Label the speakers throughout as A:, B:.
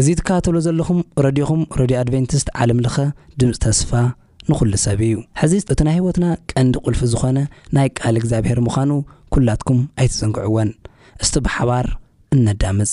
A: እዚ ትከታተልዎ ዘለኹም ረድዮኹም ረድዮ ኣድቨንቲስት ዓለም ለኸ ድምጺ ተስፋ ንኹሉ ሰብ እዩ። ሕዚ እቲ ናይ ሕይወትና ቀንዲ ቁልፊ ዝኾነ ናይ ቃል እግዚኣብሔር ምዃኑ ኩላትኩም ኣይትዘንግዕዎን። እስቲ ብሓባር
B: እነዳምጽ።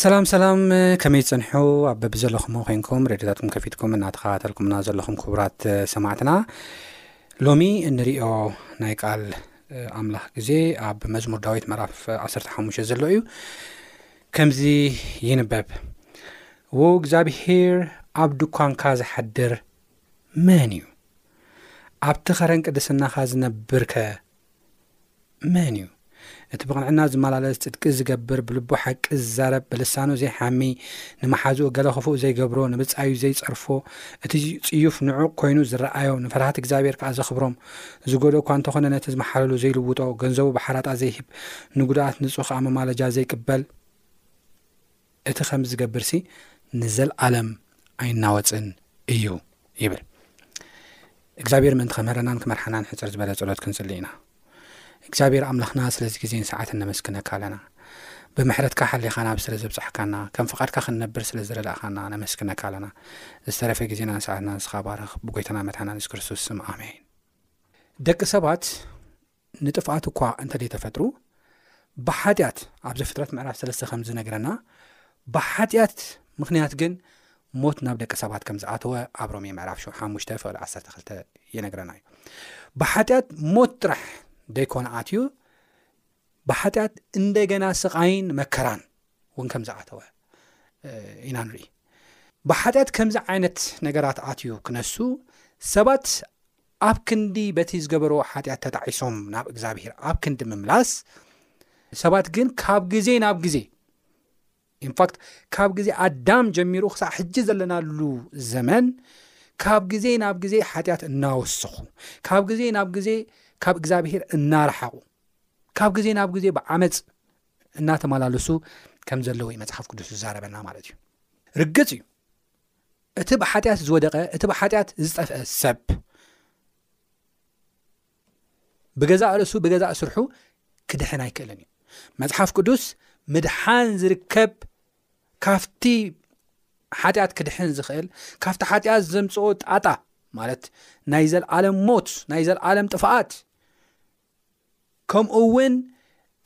C: ሰላም ሰላም ከመይ ትጸንሑ ኣብ በብዘለኹሞ ኮንኩም ሬድዮታትኩም ከፊትኩም እናተኸታተልኩምና ዘለኹም ክቡራት ሰማዕትና ሎሚ እንሪኦ ናይ ቃል ኣምላኽ ግዜ ኣብ መዝሙር ዳዊት መራፍ 15 ዘሎ እዩ ከምዚ ይንበብ ዎ እግዚኣብሄር ኣብ ድኳንካ ዝሓድር መን እዩ ኣብቲ ኸረን ቅድስናኻ ዝነብርከ መን እዩ እቲ ብቕንዕና ዝመላለስ ጽድቂ ዝገብር ብልቡ ሓቂ ዝዛረብ ብልሳኑ ዘይሓሚ ንመሓዝኡ ገለ ክፉእ ዘይገብሮ ንብጻዩ ዘይጸርፎ እቲ ጽዩፍ ንዑቕ ኮይኑ ዝረኣዮ ንፈርሃት እግዚኣብሔር ከኣ ዘኽብሮም ዝጎዶ እኳ እንተኾነ ነቲ ዝመሓለሉ ዘይልውጦ ገንዘቡ ብሓራጣ ዘይህብ ንጉዳኣት ንጹህ ከኣ መማለጃ ዘይቅበል እቲ ኸምዚ ዚገብርሲ ንዘለኣለም ኣይናወጽን እዩ ይብል። እግዚኣብሔር ምእንቲ ኸምህረናን ክመርሓናን ሕጽር ዝበለ ጸሎት ክንጽሊ ኢና። እግዚኣብሔር ኣምላኽና ስለዚ ግዜን ሰዓትን ነመስግነካ ኣለና። ብምሕረትካ ሓሊኻ ናብ ስለ ዘብጻሕካና ከም ፍቓድካ ክንነብር ስለ ዝረዳእኻና ነመስግነካ ኣለና። ዝተረፈ ግዜናን ሰዓትና ንስኻ ባርኽ። ብጎይታና መድሓና የሱስ ክርስቶስ ስም ኣሜን። ደቂ ሰባት ንጥፍኣት እኳ እንተ ዘይተፈጥሩ፣ ብሓጢኣት፣ ኣብ ዘፍጥረት ምዕራፍ ሰለስተ ከም ዚነግረና፣ ብሓጢኣት ምኽንያት ግን ሞት ናብ ደቂ ሰባት ከም ዝኣተወ ኣብ ሮሜ ምዕራፍ ሸ ሓሙሽተ ፍቕዲ ዓሰርተ ክልተ ይነግረና እዩ። ብሓጢኣት ሞት ጥራሕ ደይኮነ ኣትዩ፣ ብሓጢኣት እንደገና ስቓይን መከራን እውን ከም ዝኣተወ ኢና ንርኢ። ብሓጢኣት ከምዚ ዓይነት ነገራት ኣትዩ ክነሱ ሰባት ኣብ ክንዲ በቲ ዝገበርዎ ሓጢኣት ተጣዒሶም ናብ እግዝኣብሄር ኣብ ክንዲ ምምላስ ሰባት ግን ካብ ግዜ ናብ ግዜ ኢንፋክት ካብ ግዜ ኣዳም ጀሚሩ ክሳዕ ሕጂ ዘለናሉ ዘመን ካብ ግዜ ናብ ግዜ ሓጢኣት እናወሰኹ ካብ ግዜ ናብ ግዜ ካብ እግዚኣብሄር እናረሓቑ ካብ ግዜ ናብ ግዜ ብዓመፅ እናተመላለሱ ከም ዘለዉ ዩ መፅሓፍ ቅዱስ ዝዛረበና ማለት እዩ ርግፅ እዩ እቲ ብሓጢኣት ዝወደቐ፣ እቲ ብሓጢኣት ዝጠፍአ ሰብ፣ ብገዛእ ርእሱ ብገዛእ ስርሑ ክድሕን ኣይክእልን እዩ። መጽሓፍ ቅዱስ ምድሓን ዝርከብ ካብቲ ሓጢኣት ክድሕን ዝኽእል ካብቲ ሓጢኣት ዘምጽኦ ጣጣ ማለት ናይ ዘለዓለም ሞት ናይ ዘለዓለም ጥፍኣት ከምኡውን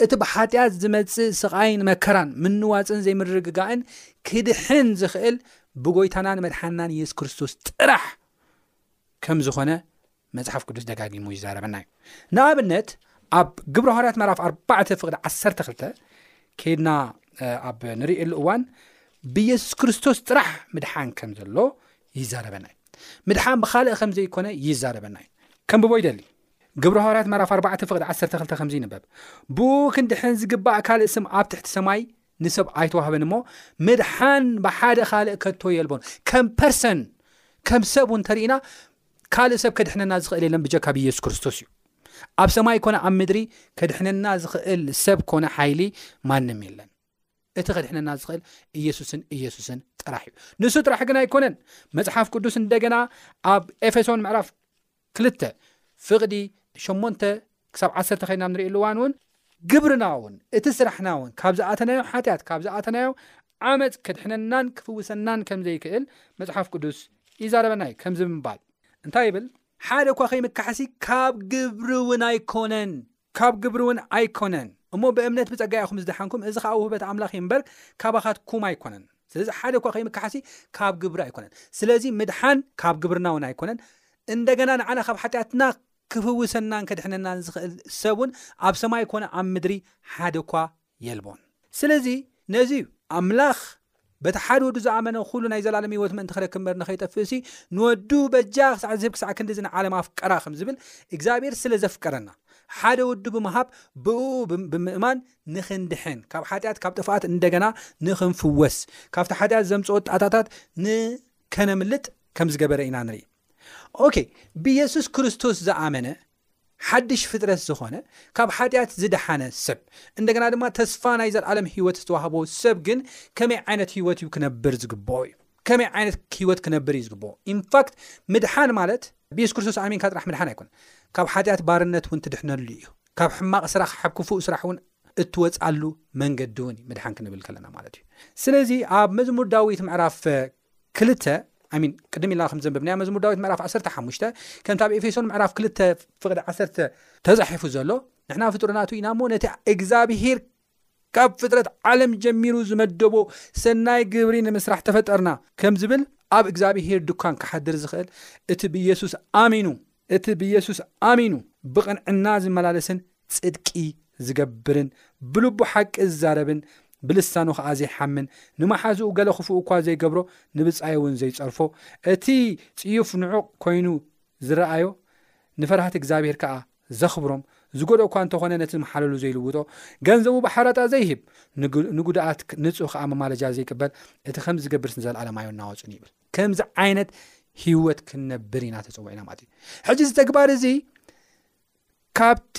C: እቲ ብሓጢኣት ዝመጽእ ስቓይን መከራን፣ ምንዋጽን ዘይምርግጋእን ክድሕን ዝኽእል ብጎይታናን መድሓንናን የሱስ ክርስቶስ ጥራሕ ከም ዝኾነ መጽሓፍ ቅዱስ ደጋጊሙ ይዛረበና እዩ። ንኣብነት ኣብ ግብረ ሃዋርያት ምዕራፍ 4 ፍቕዲ 12 ከይድና ኣብ ንርእየሉ እዋን ብየሱስ ክርስቶስ ጥራሕ ምድሓን ከም ዘሎ ይዛረበና እዩ። ምድሓን ብኻልእ ከም ዘይኮነ ይዛረበና እዩ። ከምብቦ ይደሊ ግብረ ሃዋርያት ምዕራፍ ኣርባዕተ ፍቕዲ ዓሰርተ ክልተ ከምዚ ይንበብ ብኡ ክንድሕን ዝግባእ ካልእ ስም ኣብ ትሕቲ ሰማይ ንሰብ ኣይተዋህበን እሞ ምድሓን ብሓደ ካልእ ከቶ የልቦን ከም ፐርሰን ከም ሰብ እውን ተርእና ካልእ ሰብ ከድሕነና ዝኽእል የለን ብጀካ ብኢየሱስ ክርስቶስ እዩ ኣብ ሰማይ ኮነ ኣብ ምድሪ ከድሕነና ዝኽእል ሰብ ኮነ ሓይሊ ማንም የለን እቲ ከድሕነና ዝኽእል ኢየሱስን ኢየሱስን ጥራሕ እዩ ንሱ ጥራሕ ግን ኣይኮነን መፅሓፍ ቅዱስ እንደገና ኣብ ኤፌሶን ምዕራፍ ክልተ፣ ፍቕዲ ሸሞንተ ክሳብ ዓሰርተ ከይድና ኣብ ንርእየሉ እዋን እውን፣ ግብርና እውን እቲ ስራሕና እውን ካብ ዝኣተናዮ ሓጢኣት ካብ ዝኣተናዮ ዓመጽ ከድሕነናን ክፍውሰናን ከም ዘይክእል መጽሓፍ ቅዱስ ይዛረበና እዩ። ከምዚ ብምባል እንታይ ይብል? ሓደ እኳ ከይምካሕሲ ካብ ግብሪ እውን ኣይኮነን። ካብ ግብሪ ውን ኣይኮነን እሞ ብእምነት ብጸጋ ኢኹም ዝደሓንኩም እዚ ከኣ ውህበት ኣምላኽ እዩ እምበር ካባኻትኩም ኣይኮነን ስለዚ ሓደ እኳ ከይምከሓሲ ካብ ግብሪ ኣይኮነን ስለዚ ምድሓን ካብ ግብርና ውን ኣይኮነን እንደገና ንዓና ካብ ሓጢኣትና ክፍውሰናን ከድሕነናን ዝኽእል ሰብ ውን ኣብ ሰማይ ኮነ ኣብ ምድሪ ሓደ እኳ የልቦን። ስለዚ ነዚ እዩ ኣምላኽ በቲ ሓደ ወዱ ዝኣመነ ኩሉ ናይ ዘላለም ህይወት ምእንቲ ክረክብ እምበር ንኸይጠፍእሲ ንወዱ በጃ ክሳዕ ዝህብ ክሳዕ ክንዲ እዚ ንዓለም ኣፍቀራ ከም ዝብል እግዚኣብሔር ስለ ዘፍቀረና ሓደ ወዱ ብምሃብ ብእኡ ብምእማን ንኽንድሕን ካብ ሓጢኣት ካብ ጥፍኣት እንደገና ንኽንፍወስ ካብቲ ሓጢኣት ዘምፅኦ ጣታታት ንከነምልጥ ከም ዝገበረ ኢና ንርኢ ኦኬ ብየሱስ ክርስቶስ ዝኣመነ ሓድሽ ፍጥረት ዝኾነ፣ ካብ ሓጢኣት ዝደሓነ ሰብ፣ እንደገና ድማ ተስፋ ናይ ዘለኣለም ህይወት ዝተዋህቦ ሰብ ግን ከመይ ዓይነት ህይወት እዩ ክነብር ዝግብኦ እዩ? ከመይ ዓይነት ህይወት ክነብር እዩ ዝግብኦ? ኢንፋክት ምድሓን ማለት ብየሱስ ክርስቶስ ኣሚንካ ጥራሕ ምድሓን ኣይኮነን። ካብ ሓጢኣት ባርነት እውን ትድሕነሉ እዩ። ካብ ሕማቕ ስራሕ፣ ካብ ክፉእ ስራሕ እውን እትወፅኣሉ መንገዲ እውን እዩ ምድሓን ክንብል ከለና ማለት እዩ። ስለዚ ኣብ መዝሙር ዳዊት ምዕራፍ ክልተ I mean ቅድም ኢልና ከም ዘንበብናዮ መዝሙር ዳዊት ምዕራፍ 15 ከምቲ ኣብ ኤፌሶን ምዕራፍ 2 ፍቕዲ 1 ተጻሒፉ ዘሎ ንሕና ፍጡርናቱ ኢና እሞ ነቲ እግዚኣብሄር ካብ ፍጥረት ዓለም ጀሚሩ ዝመደቦ ሰናይ ግብሪ ንምስራሕ ተፈጠርና ከም ዝብል ኣብ እግዚኣብሄር ድኳን ክሓድር ዝኽእል እቲ ብኢየሱስ ኣሚኑ እቲ ብየሱስ ኣሚኑ ብቕንዕና ዚመላለስን ጽድቂ ዚገብርን፣ ብልቡ ሓቂ ዚዛረብን፣ ብልሳኑ ኸኣ ዘይሓምን፣ ንመሓዝኡ ገለ ኽፉእ እኳ ዘይገብሮ፣ ንብጻዩውን ዘይጸርፎ፣ እቲ ጽዩፍ ንዑቕ ኰይኑ ዚረኣዮ፣ ንፈራህቲ እግዚኣብሄር ከኣ ዘኽብሮም፣ ዝጐድኦ እኳ እንተ ዀነ ነቲ ዝመሓለሉ ዘይልውጦ፣ ገንዘቡ ብሓራጣ ዘይህብ፣ ንጕዱኣት ንጹህ ኸኣ መማለጃ ዘይቅበል፣ እቲ ኸምዚ ዚገብርስ ንዘለኣለም ኣይናወጽንዩ ይብል። ከምዚ ዓይነት ሂወት ክንነብር ኢና ተፀዊዕና ማለት እዩ ሕጂ እዚ ተግባር እዚ ካብቲ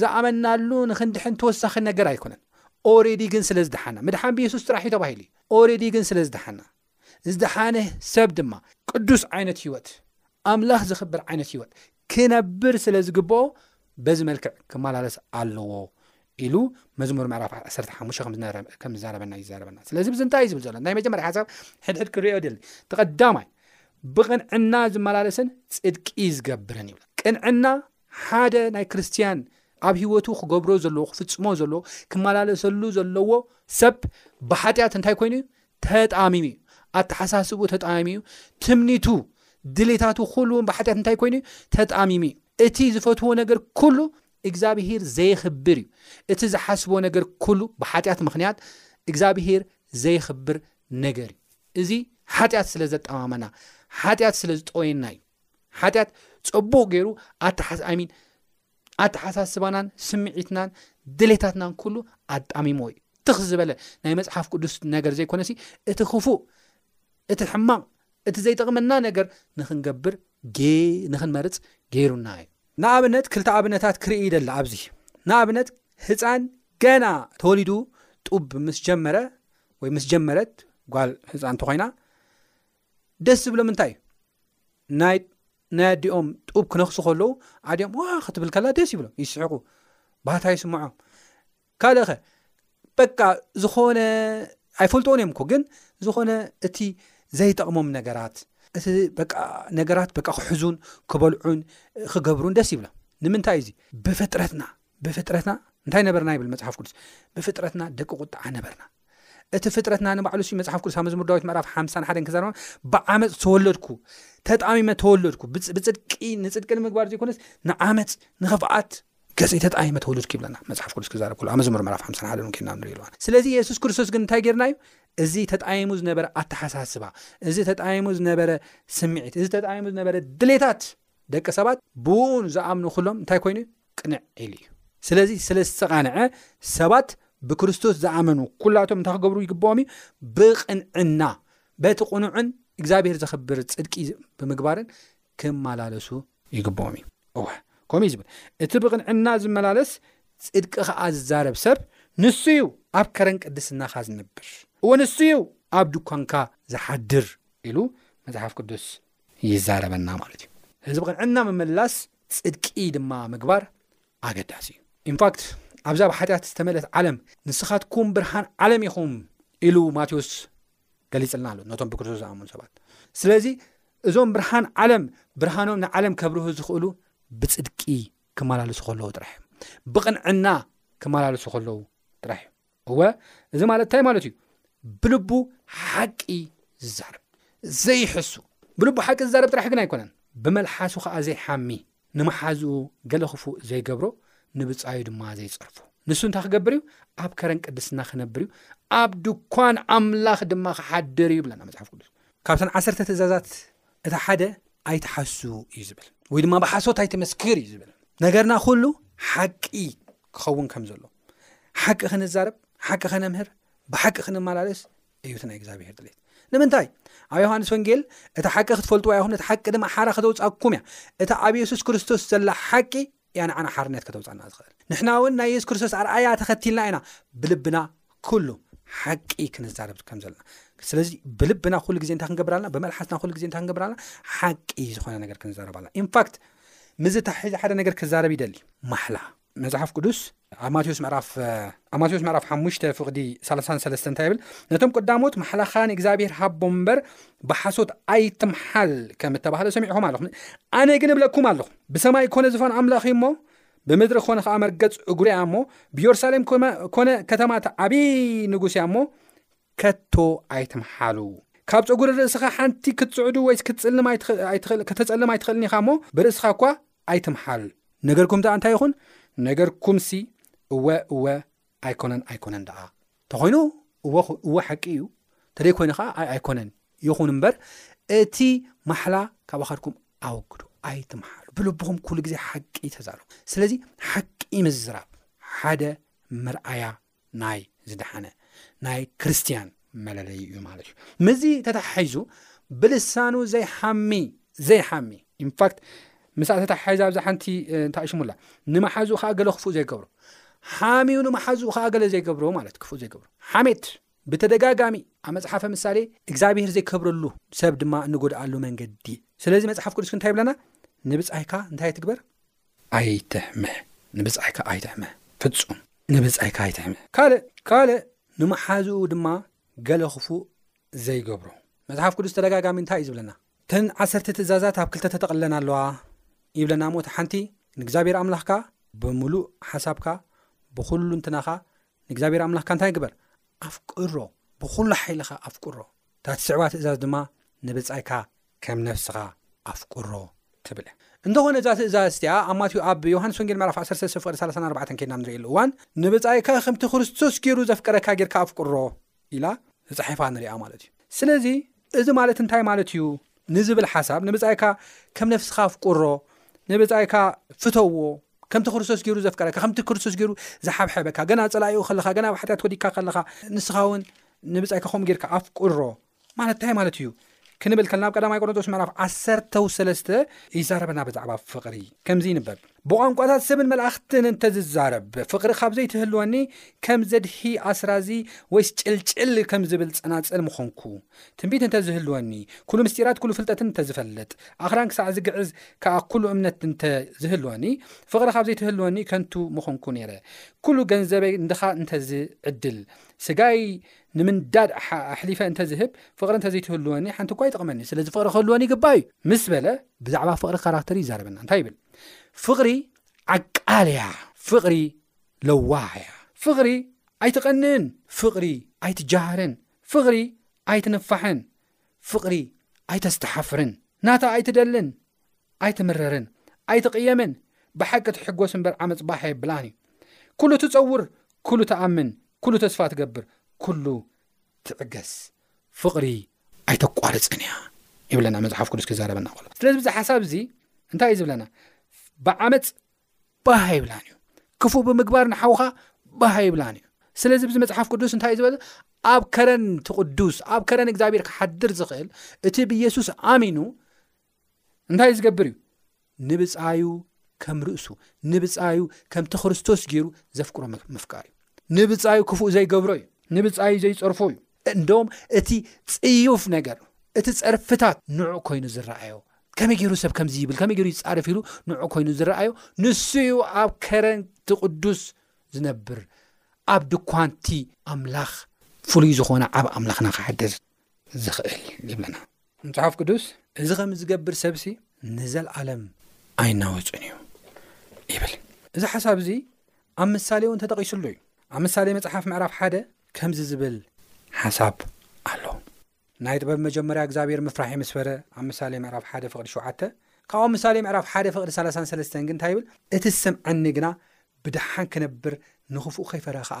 C: ዝኣመናሉ ንክንድሕን ተወሳኺ ነገር ኣይኮነን ኦሬዲ ግን ስለ ዝደሓና ምድሓን ብየሱስ ጥራሕ እዩ ተባሂሉ እዩ ኦሬዲ ግን ስለ ዝደሓና ዝደሓነ ሰብ ድማ ቅዱስ ዓይነት ህይወት ኣምላኽ ዘኽብር ዓይነት ህይወት ክነብር ስለ ዝግብኦ በዚ መልክዕ ክመላለስ ኣለዎ ኢሉ መዝሙር ምዕራፍ ዓሰርተ ሓሙሽተ ከም ዝነበረ ከም ዝዛረበና እዩ ዝዛረበና ስለዚ ብዚ እንታይ እዩ ዝብል ዘሎ ናይ መጀመርያ ሓሳብ ሕድሕድ ክሪኦ ይደሊ እቲ ቀዳማይ ብቕንዕና ዝመላለስን ጽድቂ ዝገብርን ይብለ ቅንዕና ሓደ ናይ ክርስትያን ኣብ ህይወቱ ክገብሮ ዘለዎ ክፍጽሞ ዘለዎ ክመላለሰሉ ዘለዎ ሰብ ብሓጢኣት እንታይ ኮይኑ እዩ ተጣሚሙ እዩ ኣተሓሳስብኡ ተጣሚሙ እዩ ትምኒቱ ድሌታቱ ኩሉ እውን ብሓጢኣት እንታይ ኮይኑ እዩ ተጣሚሙ እዩ እቲ ዝፈትዎ ነገር ኩሉ እግዚኣብሄር ዘየኽብር እዩ እቲ ዝሓስቦ ነገር ኩሉ ብሓጢኣት ምክንያት እግዚኣብሄር ዘየኽብር ነገር እዩ እዚ ሓጢኣት ስለ ዘጠማመና ሓጢኣት ስለ ዝጠወየና እዩ ሓጢኣት ፀቡቕ ገይሩ ኣተሓስ ኣይሚን ኣተሓሳስባናን ስምዒትናን ድሌታትናን ኩሉ ኣጣሚሞ እዩ ትኽ ዝበለ ናይ መፅሓፍ ቅዱስ ነገር ዘይኮነሲ እቲ ክፉእ እቲ ሕማቕ እቲ ዘይጠቕመና ነገር ንክንገብር ንክንመርፅ ገይሩና እዩ ንኣብነት ክልተ ኣብነታት ክርኢ ይደሊ ኣብዚ ንኣብነት ህፃን ገና ተወሊዱ ጡብ ምስ ጀመረ ወይ ምስ ጀመረት ጓል ህፃን እንተኮይና ደስ ዝብሎም እንታይ እዩ ናይ ናይ ኣዲኦም ጡብ ክነክሱ ከለዉ ኣዲኦም ዋ ክትብል ከላ ደስ ይብሎም ይስሕቁ ባህታ ይስምዖም ካልእ ኸ በቃ ዝኾነ ኣይፈልጥዎን እዮም እኮ ግን ዝኾነ እቲ ዘይጠቕሞም ነገራት እቲ በቃ ነገራት በቃ ክሕዙን ክበልዑን ክገብሩን ደስ ይብሎም ንምንታይ እዚ ብፍጥረትና ብፍጥረትና እንታይ ነበርና ይብል መፅሓፍ ቅዱስ ብፍጥረትና ደቂ ቁጣዓ ነበርና እቲ ፍጥረትና ንባዕሉ ሲ መፅሓፍ ቅዱስ መዝሙር ዳዊት ምዕራፍ ሓምሳን ሓደን ክዘር ብዓመፅ ተወለድኩ ተጣሚመ ተወለድኩ ብፅድቂ ንፅድቂ ንምግባር ዘይኮነስ ንዓመፅ ንክፍኣት ገፀይ ተጣሚመ ተወለድኩ ይብለና መፅሓፍ ቅዱስ ክዛረብ ከሎ ኣብ መዝሙር ምዕራፍ ሓምሳን ሓደን ኬና ንሪኢ ኣለዋና ስለዚ የሱስ ክርስቶስ ግን እንታይ ጌርና እዩ እዚ ተጣይሙ ዝነበረ ኣተሓሳስባ እዚ ተጣይሙ ዝነበረ ስምዒት እዚ ተጣይሙ ዝነበረ ድሌታት ደቂ ሰባት ብኡኡን ዝኣምኑ ኩሎም እንታይ ኮይኑ እዩ ቅንዕ ኢሉ እዩ ስለዚ ስለ ዝተቓንዐ ሰባት ብክርስቶስ ዝኣመኑ ኩላቶም እንታይ ክገብሩ ይግብኦም እዩ ብቕንዕና በቲ ቅኑዕን እግዚኣብሄር ዘኽብር ፅድቂ ብምግባርን ክመላለሱ ይግብኦም እዩ እወ ከምኡ እዩ ዝብል እቲ ብቕንዕና ዝመላለስ ፅድቂ ከዓ ዝዛረብ ሰብ ንሱ እዩ ኣብ ከረን ቅድስናኻ ዝነብር እወ ንሱ እዩ ኣብ ድኳንካ ዝሓድር ኢሉ መፅሓፍ ቅዱስ ይዛረበና ማለት እዩ። ህዝቢ ቅንዕና ምምላስ ጽድቂ ድማ ምግባር ኣገዳሲ እዩ። ኢንፋክት ኣብዛ ብሓጢኣት ዝተመለት ዓለም ንስኻትኩም ብርሃን ዓለም ኢኹም ኢሉ ማቴዎስ ገሊጽልና ኣሎ ነቶም ብክርስቶስ ዝኣምኑ ሰባት ስለዚ እዞም ብርሃን ዓለም ብርሃኖም ንዓለም ከብርህ ዝኽእሉ ብፅድቂ ክመላለሱ ከለዉ ጥራሕ እዮ ብቕንዕና ክመላለሱ ከለዉ ጥራሕ እዩ እወ እዚ ማለት እንታይ ማለት እዩ ብልቡ ሓቂ ዝዛረብ ዘይሕሱ ብልቡ ሓቂ ዝዛረብ ጥራሕ ግን ኣይኮነን ብመልሓሱ ከዓ ዘይሓሚ ንመሓዝኡ ገለ ክፉእ ዘይገብሮ ንብፃዩ ድማ ዘይፀርፉ ንሱ እንታይ ክገብር እዩ ኣብ ከረን ቅድስና ክነብር እዩ ኣብ ድኳን ኣምላኽ ድማ ክሓድር እዩ ይብለና መፅሓፍ ቅዱስ ካብተን ዓሰርተ ትእዛዛት እቲ ሓደ ኣይትሓሱ እዩ ዝብል ወይ ድማ ብሓሶት ኣይትመስክር እዩ ዝብል ነገርና ኩሉ ሓቂ ክኸውን ከም ዘሎ ሓቂ ክንዛረብ ሓቂ ከነምህር ብሓቂ ክንመላለስ እዩ ናይ እግዚኣብሄር ድሌት ንምንታይ ኣብ ዮሃንስ ወንጌል እቲ ሓቂ ክትፈልጥዎ ይኹም እቲ ሓቂ ድማ ሓራ ከተውፃኩም እያ እቲ ኣብ የሱስ ክርስቶስ ዘላ ሓቂ እያ ንዓና ሓርነት ከተውፃና ዝኽእል ንሕና እውን ናይ የሱስ ክርስቶስ ኣርኣያ ተኸቲልና ኢና ብልብና ኩሉ ሓቂ ክንዛረብ ከም ዘለና ስለዚ ብልብና ኩሉ ግዜ እንታይ ክንገብር ኣለና ብመልሓስና ኩሉ ግዜ እንታይ ክንገብር ኣለና ሓቂ ዝኾነ ነገር ክንዛረብ ኣለና ኢንፋክት ምዚ ታሕዚ ሓደ ነገር ክዛረብ ይደሊ ማሕላ መፅሓፍ ቅዱስ ኣብ ማቴዎስ ምዕራፍ ኣብ ማቴዎስ ምዕራፍ ሓሙሽተ ፍቕዲ 33 እንታይ ይብል ነቶም ቀዳሞት ማሓላኻ ንእግዚኣብሄር ሃቦም እምበር ብሓሶት ኣይትምሓል ከም እተባህለ ሰሚዕኹም ኣለኹም ኣነ ግን እብለኩም ኣለኹ ብሰማይ ኮነ ዝፋን ኣምላኽ እዩ እሞ ብምድሪ ኮነ ከኣ መርገጽ እጉሪ እያ እሞ ብዮሩሳሌም ኮነ ከተማት ዓብዪ ንጉስ እያ እሞ ከቶ ኣይትምሓሉ ካብ ፀጉሪ ርእስኻ ሓንቲ ክትፅዕዱ ወይስ ክትፅልም ከተፀልም ኣይትኽእልን ኢኻ እሞ ብርእስኻ እኳ ኣይትምሓል ነገርኩም ደኣ እንታይ ይኹን ነገርኩምሲ እወ እወ ኣይኮነን ኣይኮነን ደኣ ተኾይኑ እወ እወ ሓቂ እዩ ተደይ ኮይኑ ከኣ ኣይ ኣይኮነን ይኹን እምበር እቲ ማሕላ ካብ ኣኸድኩም ኣወግዱ ኣይትምሓሉ ብልብኹም ኩሉ ግዜ ሓቂ ተዛሩ ስለዚ ሓቂ ምዝራብ ሓደ መርኣያ ናይ ዝደሓነ ናይ ክርስትያን መለለዩ እዩ ማለት እዩ ምዚ ተተሓሒዙ ብልሳኑ ዘይሓሚ ዘይሓሚ ኢንፋክት ምስኣ ተተሓሒዛ ኣብዛ ሓንቲ እንታይ ሽሙላ ንመሓዙ ከዓ ገለ ክፉእ ዘይገብሮ ሓሚዩ ንመሓዙ ከዓ ገለ ዘይገብሮ ማለት ክፉእ ዘይገብሮ ሓሜት ብተደጋጋሚ ኣብ መፅሓፈ ምሳሌ እግዚኣብሄር ዘይከብረሉ ሰብ ድማ እንጎድኣሉ መንገዲ ስለዚ መፅሓፍ ቅዱስ እንታይ ይብለና ንብፃይካ እንታይ ትግበር ኣይትሕመ ንብጻይካ ኣይትሕመ ፍጹም ንብጻይካ ኣይትሕመ። ካልእ ካልእ ንመሓዝኡ ድማ ገለ ክፉእ ዘይገብሮ። መጽሓፍ ቅዱስ ተደጋጋሚ እንታይ እዩ ዝብለና? እተን ዓሰርተ ትእዛዛት ኣብ ክልተ ተጠቕልለን ኣለዋ ይብለና እሞ እቲ ሓንቲ ንእግዚኣብሔር ኣምላኽካ ብምሉእ ሓሳብካ ብኹሉ እንትናኻ ንእግዚኣብሔር ኣምላኽካ እንታይ ግበር ኣፍቅሮ ብኹሉ ሓይልኻ ኣፍቅሮ እታ ትስዕባ ትእዛዝ ድማ ንብጻይካ ከም ነፍስኻ ኣፍቅሮ ትብል እንተኾነ እዛ ትእዛዝ እቲኣ ኣብ ማቴዎ ኣብ ዮሃንስ ወንጌል ምዕራፍ ዓሰርተ ሰፍ ፍቕዲ ሰላሳን ኣርባዕተን ከድና ንርእየሉ እዋን ንብጻይካ ከምቲ ክርስቶስ ጌሩ ዘፍቀረካ ጌርካ ኣፍቅሮ ኢላ ተጻሒፋ ንርኣ ማለት እዩ ስለዚ እዚ ማለት እንታይ ማለት እዩ ንዝብል ሓሳብ ንብጻይካ ከም ነፍስኻ ኣፍቅሮ ንብጻይካ ፍተዎ ከምቲ ክርስቶስ ገይሩ ዘፍቀረካ ከምቲ ክርስቶስ ገይሩ ዝሓብሐበካ ገና ፀላኢኡ ከለካ ገና ኣብ ሓጢኣት ወዲካ ከለካ ንስኻ እውን ንብፃይካ ከምኡ ጌርካ ኣፍቅሮ ማለት እንታይ ማለት እዩ ክንብል ከልና ኣብ ቀዳማይ ቆሮንጦስ ምዕራፍ ዓሰርተው ሰለስተ ይዛረበና ብዛዕባ ፍቕሪ ከምዚ ይንበብ ብቋንቋታት ሰብን መላእኽትን እንተዝዛረብ ፍቕሪ ካብ ዘይትህልወኒ ከም ዘድሂ ኣስራዚ ወይስ ጭልጭል ከም ዝብል ፀናፅል ምኾንኩ ትንቢት እንተ ዚህልወኒ፣ ኵሉ ምስጢራት ኵሉ ፍልጠትን እንተ ዝፈልጥ፣ ኣኽራን ክሳዕ ዚግዕዝ ከኣ ኵሉ እምነት እንተ ዚህልወኒ፣ ፍቕሪ ኻብ ዘይትህልወኒ ከንቱ ምዀንኩ ነይረ። ኵሉ ገንዘበይ ንድኻ እንተ ዝዕድል፣ ስጋይ ንምንዳድ ኣሕሊፈ እንተ ዝህብ፣ ፍቕሪ እንተ ዘይትህልወኒ ሓንቲ እኳ ኣይጠቕመንን። ስለዚ ፍቕሪ ኪህልወኒ ይግባእ እዩ ምስ በለ፣ ብዛዕባ ፍቕሪ ካራክተር ይዛረበና። እንታይ ይብል? ፍቕሪ ዓቃል እያ፣ ፍቕሪ ለዋህ እያ፣ ፍቕሪ ኣይትቐንእን፣ ፍቕሪ ኣይትጀሃርን፣ ፍቕሪ ኣይትንፋሕን ፍቕሪ ኣይተስተሓፍርን ናታ ኣይትደልን ኣይትምረርን ኣይትቕየምን ብሓቂ ትሕጎስ እምበር ዓመፅ ባሕ የብላን እዩ ኩሉ ትፀውር ኩሉ ትኣምን ኩሉ ተስፋ ትገብር ኩሉ ትዕገስ ፍቕሪ ኣይተቋርፅን እያ ይብለና መፅሓፍ ቅዱስ ክዛረበና ከሎ ስለዚ ብዚ ሓሳብ እዚ እንታይ እዩ ዝብለና ብዓመፅ ባህ ኣይብላን እዩ ክፉእ ብምግባር ንሓውካ ባህ ኣይብላን እዩ ስለዚ ብዚ መፅሓፍ ቅዱስ እንታይ እዩ ዝበለ ኣብ ከረን እቲ ቅዱስ ኣብ ከረን እግዚኣብሔር ክሓድር ዝኽእል እቲ ብየሱስ ኣሚኑ እንታይ እዩ ዝገብር እዩ ንብፃዩ ከም ርእሱ ንብፃዩ ከምቲ ክርስቶስ ገይሩ ዘፍቅሮ ምፍቃር እዩ ንብፃዩ ክፉእ ዘይገብሮ እዩ ንብፃዩ ዘይፀርፎ እዩ እንደውም እቲ ጽዩፍ ነገር እቲ ጸርፍታት ንዑ ኮይኑ ዝረኣዮ ከመይ ገይሩ ሰብ ከምዚ ይብል ከመይ ገይሩ ይፃርፍ ኢሉ ንዑ ኮይኑ ዝረኣዮ ንሱ እዩ ኣብ ከረንቲ ቅዱስ ዝነብር ኣብ ድኳንቲ ኣምላኽ ፍሉይ ዝኾነ ዓብ ኣምላኽና ክሓድር ዝኽእል ይብለና መጽሓፍ ቅዱስ እዚ ኸም ዝገብር ሰብሲ ንዘለዓለም ኣይናወጹን እዩ ይብል እዚ ሓሳብ እዙ ኣብ ምሳሌ እውን ተጠቒሱሉ እዩ ኣብ ምሳሌ መጽሓፍ ምዕራፍ ሓደ ከምዚ ዝብል ሓሳብ ኣሎ ናይ ጥበብ መጀመርያ እግዚኣብሔር ምፍራሕ የምስፈረ ኣብ ምሳሌ ምዕራፍ ሓደ ፍቕዲ ሸዓተ ካብኡ ምሳሌ ምዕራፍ ሓደ ፍቕዲ ሰላሳን ሰለስተን ግን እንታይ ይብል እቲ ዝሰምዐኒ ግና ብድሓን ክነብር ንኽፉእ ከይፈረ ኸዓ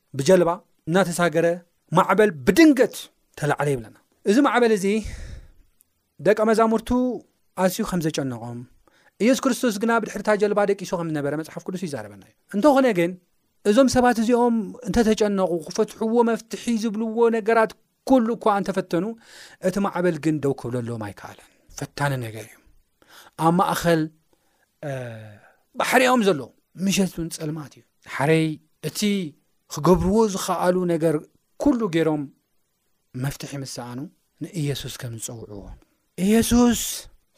C: ብጀልባ እናተሳገረ ማዕበል ብድንገት ተላዕለ ይብለና እዚ ማዕበል እዚ ደቂ መዛሙርቱ ኣዝዩ ከም ዘጨነቖም ኢየሱስ ክርስቶስ ግና ብድሕርታ ጀልባ ደቂሱ ከም ዝነበረ መፅሓፍ ቅዱስ ይዛረበና እዩ እንተኾነ ግን እዞም ሰባት እዚኦም እንተተጨነቑ ክፈትሕዎ መፍትሒ ዝብልዎ ነገራት ኩሉ እኳ እንተፈተኑ እቲ ማዕበል ግን ደው ክብለሎም ኣይከኣለን ፈታኒ ነገር እዩ ኣብ ማእኸል ባሕሪኦም ዘሎ ምሸቱን ፀልማት እዩ ሓረይ እቲ ክገብርዎ ዝኸኣሉ ነገር ኩሉ ገይሮም መፍትሒ ምሰኣኑ ንእየሱስ ከም ዝፀውዕዎ እየሱስ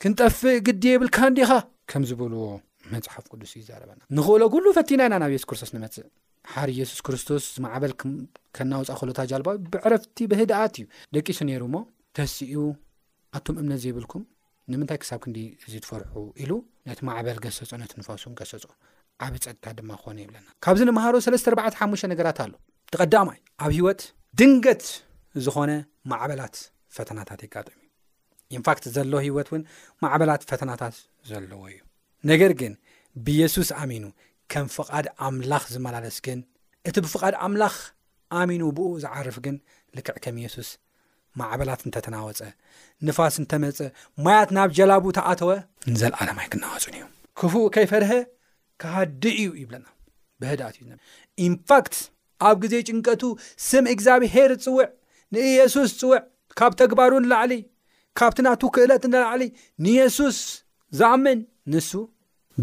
C: ክንጠፍእ ግዲ የብልካ እንዲኻ ከም ዝበልዎ መጽሓፍ ቅዱስ እዩ ዛረበና ንኽእሎ ኩሉ ፈቲና ኢና ናብ የሱስ ክርስቶስ ንመጽእ ሓር የሱስ ክርስቶስ ዝማዕበል ከናውፃ ክሎታ ጃልባ ብዕረፍቲ ብህድኣት እዩ ደቂሱ ነይሩ እሞ ተሲኡ ኣቶም እምነት ዘይብልኩም ንምንታይ ክሳብ ክንዲ እዚ ትፈርሑ ኢሉ ነቲ ማዕበል ገሰፆ ነቲ ንፋሱን ገሰፆ ዓብ ፀጥታ ድማ ክኾነ ይብለና ካብዚ ንምሃሮ 345 ነገራት ኣሎ ተቀዳማይ ኣብ ሂወት ድንገት ዝኾነ ማዕበላት ፈተናታት የጋጥም እዩ ኢንፋክት ዘሎ ህይወት እውን ማዕበላት ፈተናታት ዘለዎ እዩ ነገር ግን ብየሱስ ኣሚኑ ከም ፍቓድ ኣምላኽ ዝመላለስ ግን እቲ ብፍቓድ ኣምላኽ ኣሚኑ ብኡ ዝዓርፍ ግን ልክዕ ከም የሱስ ማዕበላት እንተተናወፀ ንፋስ እንተመፀ ማያት ናብ ጀላቡ ተኣተወ ንዘለኣለም ኣይክናወፁን እዩ ክፉእ ከይፈርሀ ክሃድእ እዩ ይብለና ብህድኣት እዩ ኢንፋክት ኣብ ግዜ ጭንቀቱ ስም እግዚኣብሄር ጽውዕ ንእየሱስ ጽውዕ ካብ ተግባሩ ንላዕሊ ካብቲ ናቱ ክእለት ንላዕሊ ንየሱስ ዝኣምን ንሱ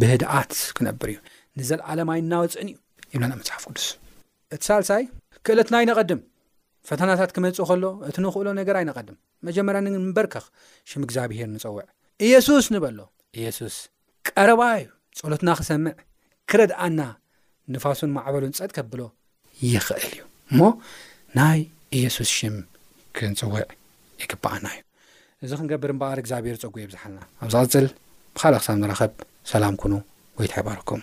C: ብህድኣት ክነብር እዩ ንዘለዓለም ኣይናወጽእን እዩ ይብለና መጽሓፍ ቅዱስ እቲ ሳልሳይ ክእለትና ኣይነቐድም ፈተናታት ክመጽእ ከሎ እቲ ንኽእሎ ነገር ኣይነቐድም መጀመርያ ንንበርከኽ ሽም እግዚኣብሄር ንጸውዕ እየሱስ ንበሎ እየሱስ ቀረባ እዩ ጸሎትና ክሰምዕ ክረድኣና ንፋሱን ማዕበሉን ጸጥ ከብሎ ይኽእል እዩ እሞ ናይ ኢየሱስ ሽም ክንጽውዕ ይግብኣና እዩ እዚ ክንገብር እምበኣር እግዚኣብሔር ጸጉ የብዝሓልና ኣብ ዝቕጽል ብኻልእ ክሳብ ንራኸብ ሰላም ኩኑ
B: ጎይታ ይባርኩም